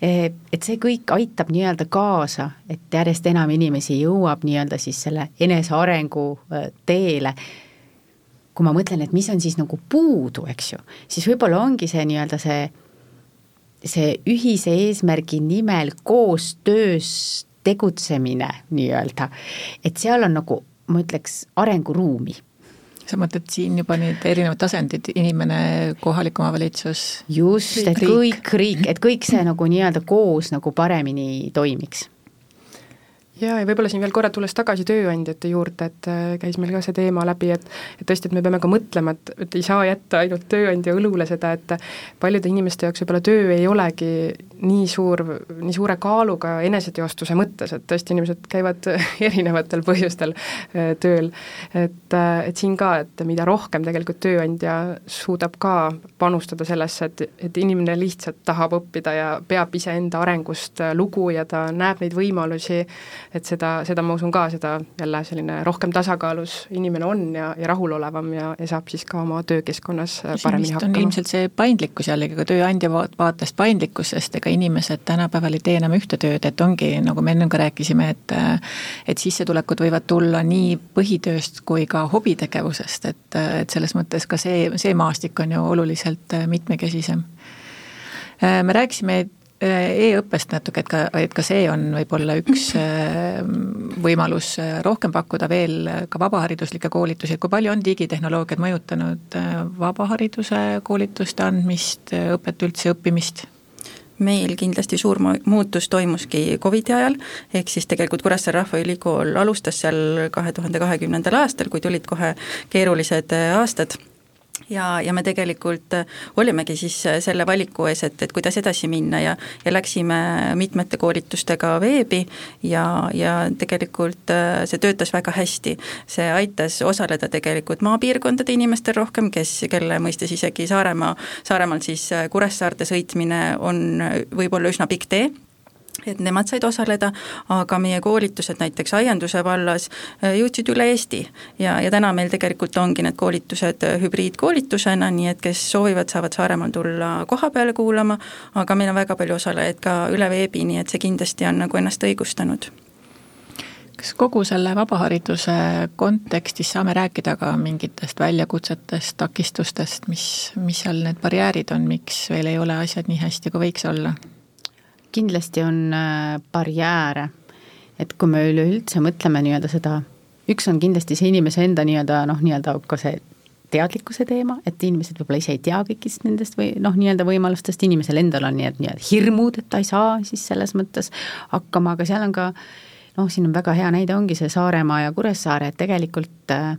e, et see kõik aitab nii-öelda kaasa, et järjest enam inimesi jõuab nii-öelda siis selle enesearengu e, teele. Kui ma mõtlen, et mis on siis nagu puudu, eks ju, siis võib-olla ongi see nii-öelda see, see ühise eesmärgi nimel koostöös tegutsemine nii-öelda, et seal on nagu, ma ütleks, arenguruumi sa mõtled siin juba need erinevad tasandid, inimene, kohalik omavalitsus? just, et kõik riik, et kõik see nagu nii-öelda koos nagu paremini toimiks jaa, ja võib-olla siin veel korra tulles tagasi tööandjate juurde, et äh, käis meil ka see teema läbi, et et tõesti, et me peame ka mõtlema, et, et ei saa jätta ainult tööandja õlule seda, et paljude inimeste jaoks võib-olla töö ei olegi nii suur, nii suure kaaluga eneseteostuse mõttes, et tõesti, inimesed käivad erinevatel põhjustel äh, tööl. et, äh, et siin ka, et mida rohkem tegelikult tööandja suudab ka panustada sellesse, et, et inimene lihtsalt tahab õppida ja peab iseenda arengust lugu ja ta näeb neid võimalusi, et seda, seda ma usun ka, seda jälle selline rohkem tasakaalus inimene on ja, ja rahulolevam ja, ja saab siis ka oma töökeskkonnas paremini hakkama. ilmselt see paindlikkus jällegi ka tööandja vaatest paindlikkus, sest ega inimesed tänapäeval ei tee enam ühte tööd, et ongi, nagu me ennem ka rääkisime, et et sissetulekud võivad tulla nii põhitööst kui ka hobitegevusest, et, et selles mõttes ka see, see maastik on ju oluliselt mitmekesisem me rääkisime Äh, e-õppest natuke, et ka, et ka see on võib-olla üks äh, võimalus äh, rohkem pakkuda veel ka vabahariduslikke koolitusi, et kui palju on digitehnoloogiad mõjutanud vabahariduse koolituste andmist, õpet üldse, õppimist? meil kindlasti suur muutus toimuski Covidi ajal, ehk siis tegelikult Kuressaare Rahvaülikool alustas seal kahe tuhande kahekümnendal aastal, kui tulid kohe keerulised aastad ja, ja me tegelikult äh, olimegi siis äh, selle valiku ees, et, et kuidas edasi minna ja, ja läksime mitmete koolitustega veebi ja, ja tegelikult äh, see töötas väga hästi. see aitas osaleda tegelikult maapiirkondade inimestel rohkem, kes, kelle mõistes isegi Saaremaa, Saaremaalt siis Kuressaarde sõitmine on võib-olla üsna pikk tee et nemad said osaleda, aga meie koolitused näiteks aianduse vallas äh, jõudsid üle Eesti. ja, ja täna meil tegelikult ongi need koolitused äh, hübriidkoolitusena, nii et kes soovivad, saavad Saaremaal tulla koha peale kuulama, aga meil on väga palju osalejaid ka üle veebi, nii et see kindlasti on nagu ennast õigustanud kas kogu selle vabahariduse kontekstis saame rääkida ka mingitest väljakutsetest, takistustest, mis, mis seal need barjäärid on, miks veel ei ole asjad nii hästi, kui võiks olla? Kindlasti on äh, barjääre, et kui me üleüldse mõtleme nii-öelda seda, üks on kindlasti see inimese enda nii-öelda noh, nii-öelda ka see teadlikkuse teema, et inimesed võib-olla ise ei tea kõigist nendest või noh, nii-öelda võimalustest, inimesel endal on nii-öelda nii hirmud, et ta ei saa siis selles mõttes hakkama, aga seal on ka noh, siin on väga hea näide, ongi see Saaremaa ja Kuressaare, et tegelikult äh,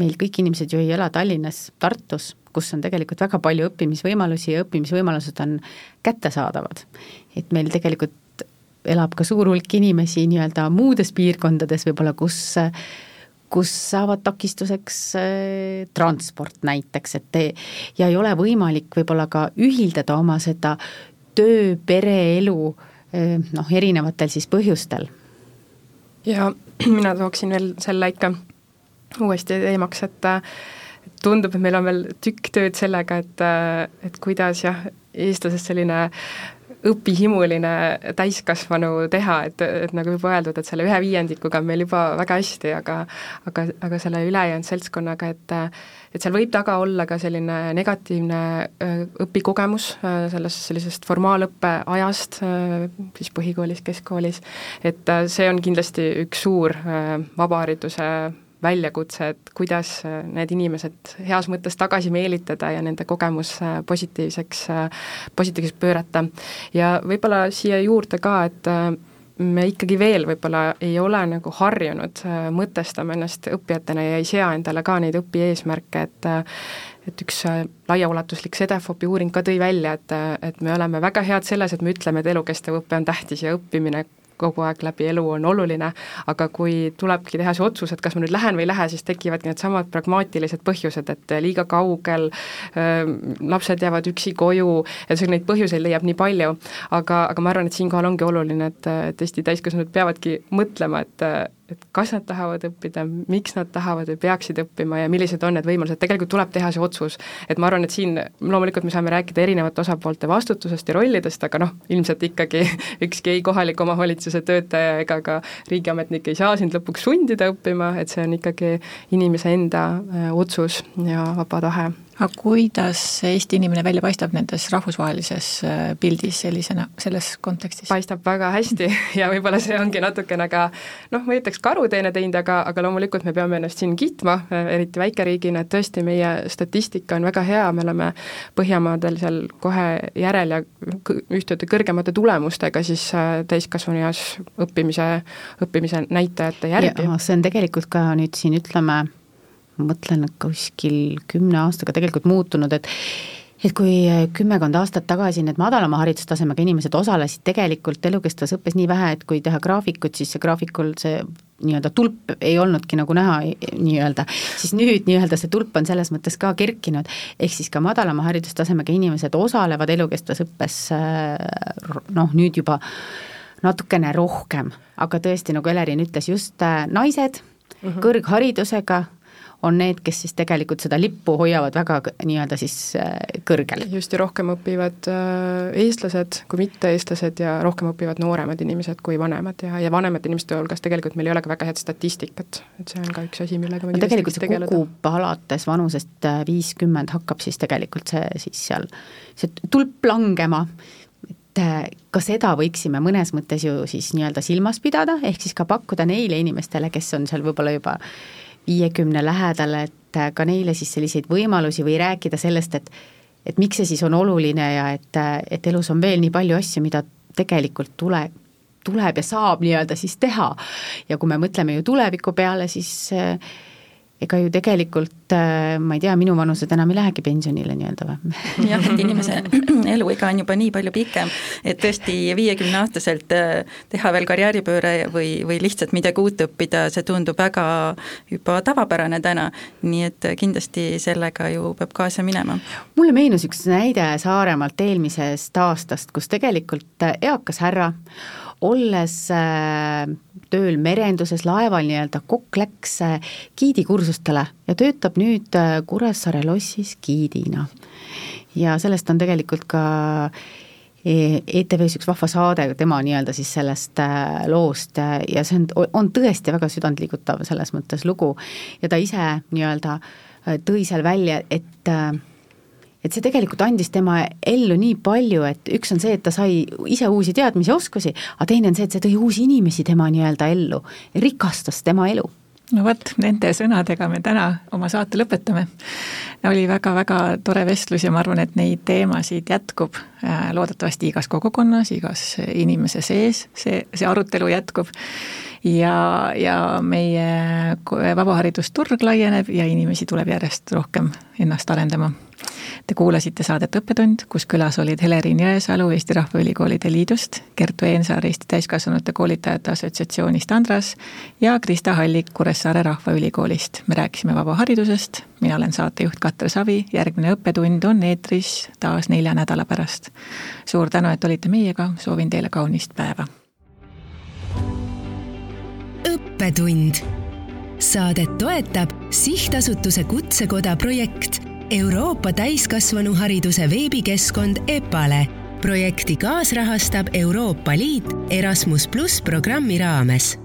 meil kõik inimesed ju ei ela Tallinnas, Tartus, kus on tegelikult väga palju õppimisvõimalusi ja õppimisvõimalused on kättesaadavad. Et meil tegelikult elab ka suur hulk inimesi nii-öelda muudes piirkondades võib-olla, kus kus saavad takistuseks äh, transport näiteks, et te, ja ei ole võimalik võib-olla ka ühildada oma seda töö, pereelu äh, noh, erinevatel siis põhjustel. ja mina tooksin veel selle ikka uuesti teemaks, et tundub, et meil on veel tükk tööd sellega, et, et kuidas jah, eestlasest selline õpihimuline täiskasvanu teha, et, et nagu juba öeldud, et selle ühe viiendikuga on meil juba väga hästi, aga aga, aga selle ülejäänud seltskonnaga, et et seal võib taga olla ka selline negatiivne õpikogemus sellest sellisest formaalõppe ajast, siis põhikoolis, keskkoolis, et see on kindlasti üks suur vabahariduse väljakutse, et kuidas äh, need inimesed heas mõttes tagasi meelitada ja nende kogemus äh, positiivseks, äh, positiivseks pöörata. ja võib-olla siia juurde ka, et me ikkagi veel võib-olla ei ole nagu harjunud mõtestama ennast õppijatena ja ei sea endale ka neid õpieesmärke, et et üks laiaulatuslik Sedefopi uuring ka tõi välja, et, et me oleme väga head selles, et me ütleme, et elukestev õpe on tähtis ja õppimine kogu aeg läbi elu on oluline, aga kui tulebki teha see otsus, et kas ma nüüd lähen või ei lähe, siis tekivadki needsamad pragmaatilised põhjused, et liiga kaugel, lapsed jäävad üksi koju, et seal neid põhjuseid leiab nii palju, aga, aga ma arvan, et siinkohal ongi oluline, et, et Eesti täiskasvanud peavadki mõtlema, et et kas nad tahavad õppida, miks nad tahavad või peaksid õppima ja millised on need võimalused, tegelikult tuleb teha see otsus. et ma arvan, et siin loomulikult me saame rääkida erinevate osapoolte vastutusest ja rollidest, aga noh, ilmselt ikkagi ükski ei kohaliku omavalitsuse töötaja ega ka riigiametnik ei saa sind lõpuks sundida õppima, et see on ikkagi inimese enda äh, otsus ja vaba tahe aga kuidas Eesti inimene välja paistab nendes rahvusvahelises äh, pildis sellisena, selles kontekstis? paistab väga hästi ja võib-olla see ongi natukene ka noh, ma ei ütleks karuteene teinud, aga, aga loomulikult me peame ennast siin kiitma, äh, eriti väikeriigina, et tõesti, meie statistika on väga hea, me oleme Põhjamaadel seal kohe järel ja ühtede kõrgemate tulemustega siis äh, täiskasvanueas õppimise, õppimise näitajate järgi. see on tegelikult ka nüüd siin ütleme, ma mõtlen, et kuskil kümne aastaga tegelikult muutunud, et et kui kümmekond aastat tagasi need madalama haridustasemega inimesed osalesid tegelikult elukestvas õppes nii vähe, et kui teha graafikut, siis see graafikul see nii-öelda tulp ei olnudki nagu näha nii-öelda, siis nüüd nii-öelda see tulp on selles mõttes ka kerkinud, ehk siis ka madalama haridustasemega inimesed osalevad elukestvas õppes noh, nüüd juba natukene rohkem, aga tõesti, nagu Elerin ütles, just äh, naised mm -hmm. kõrgharidusega on need, kes siis tegelikult seda lippu hoiavad väga nii-öelda siis äh, kõrgel. just, ja rohkem õpivad äh, eestlased kui mitte-eestlased ja rohkem õpivad nooremad inimesed kui vanemad ja, ja vanemate inimeste hulgas tegelikult meil ei ole ka väga head statistikat, et see on ka üks asi, millega me no tegelikult see tegeleda. kukub alates vanusest äh, viiskümmend, hakkab siis tegelikult see siis seal, see tulp langema, et ka seda võiksime mõnes mõttes ju siis nii-öelda silmas pidada, ehk siis ka pakkuda neile inimestele, kes on seal võib-olla juba viiekümne lähedal, et ka neile siis selliseid võimalusi või rääkida sellest, et et miks see siis on oluline ja et, et elus on veel nii palju asju, mida tegelikult tule, tuleb ja saab nii-öelda siis teha. ja kui me mõtleme ju tuleviku peale, siis äh, ega ju tegelikult äh, ma ei tea, minuvanused enam ei lähegi pensionile nii-öelda või? jah, et inimese eluiga on juba nii palju pikem, et tõesti viiekümneaastaselt äh, teha veel karjääripööre või, või lihtsalt midagi uut õppida, see tundub väga juba tavapärane täna, nii et kindlasti sellega ju peab kaasa minema. mulle meenus üks näide Saaremaalt eelmisest aastast, kus tegelikult eakas härra olles äh, tööl merenduses laeval nii-öelda, kokk läks äh, giidikursustele ja töötab nüüd äh, Kuressaare lossis giidina. ja sellest on tegelikult ka ETV-s üks vahva saade tema nii-öelda siis sellest loost ja see on, on tõesti väga südantliigutav selles mõttes lugu ja ta ise nii-öelda tõi seal välja, et et see tegelikult andis tema ellu nii palju, et üks on see, et ta sai ise uusi teadmisi oskusi, aga teine on see, et see tõi uusi inimesi tema nii-öelda ellu, rikastas tema elu. No vot, nende sõnadega me täna oma saate lõpetame. oli väga-väga tore vestlus ja ma arvan, et neid teemasid jätkub äh, loodetavasti igas kogukonnas, igas inimese sees, see, see arutelu jätkub. Ja, ja meie vabaharidusturg laieneb ja inimesi tuleb järjest rohkem ennast arendama Te kuulasite saadet Õppetund, kus külas olid Helerin Jõesalu Eesti Rahvaülikoolide Liidust, Kertu Eensaar Eesti Täiskasvanute Koolitajate Assotsiatsioonist Andras ja Krista Hallik Kuressaare Rahvaülikoolist. me rääkisime vabaharidusest, mina olen saatejuht Katre Savi, järgmine Õppetund on eetris taas nelja nädala pärast. suur tänu, et olite meiega, soovin teile kaunist päeva! õppetund. Saadet toetab sihtasutuse Kutsekoda projekt Euroopa täiskasvanuhariduse veebikeskkond EPALE. Projekti kaasrahastab Euroopa Liit Erasmus pluss programmi raames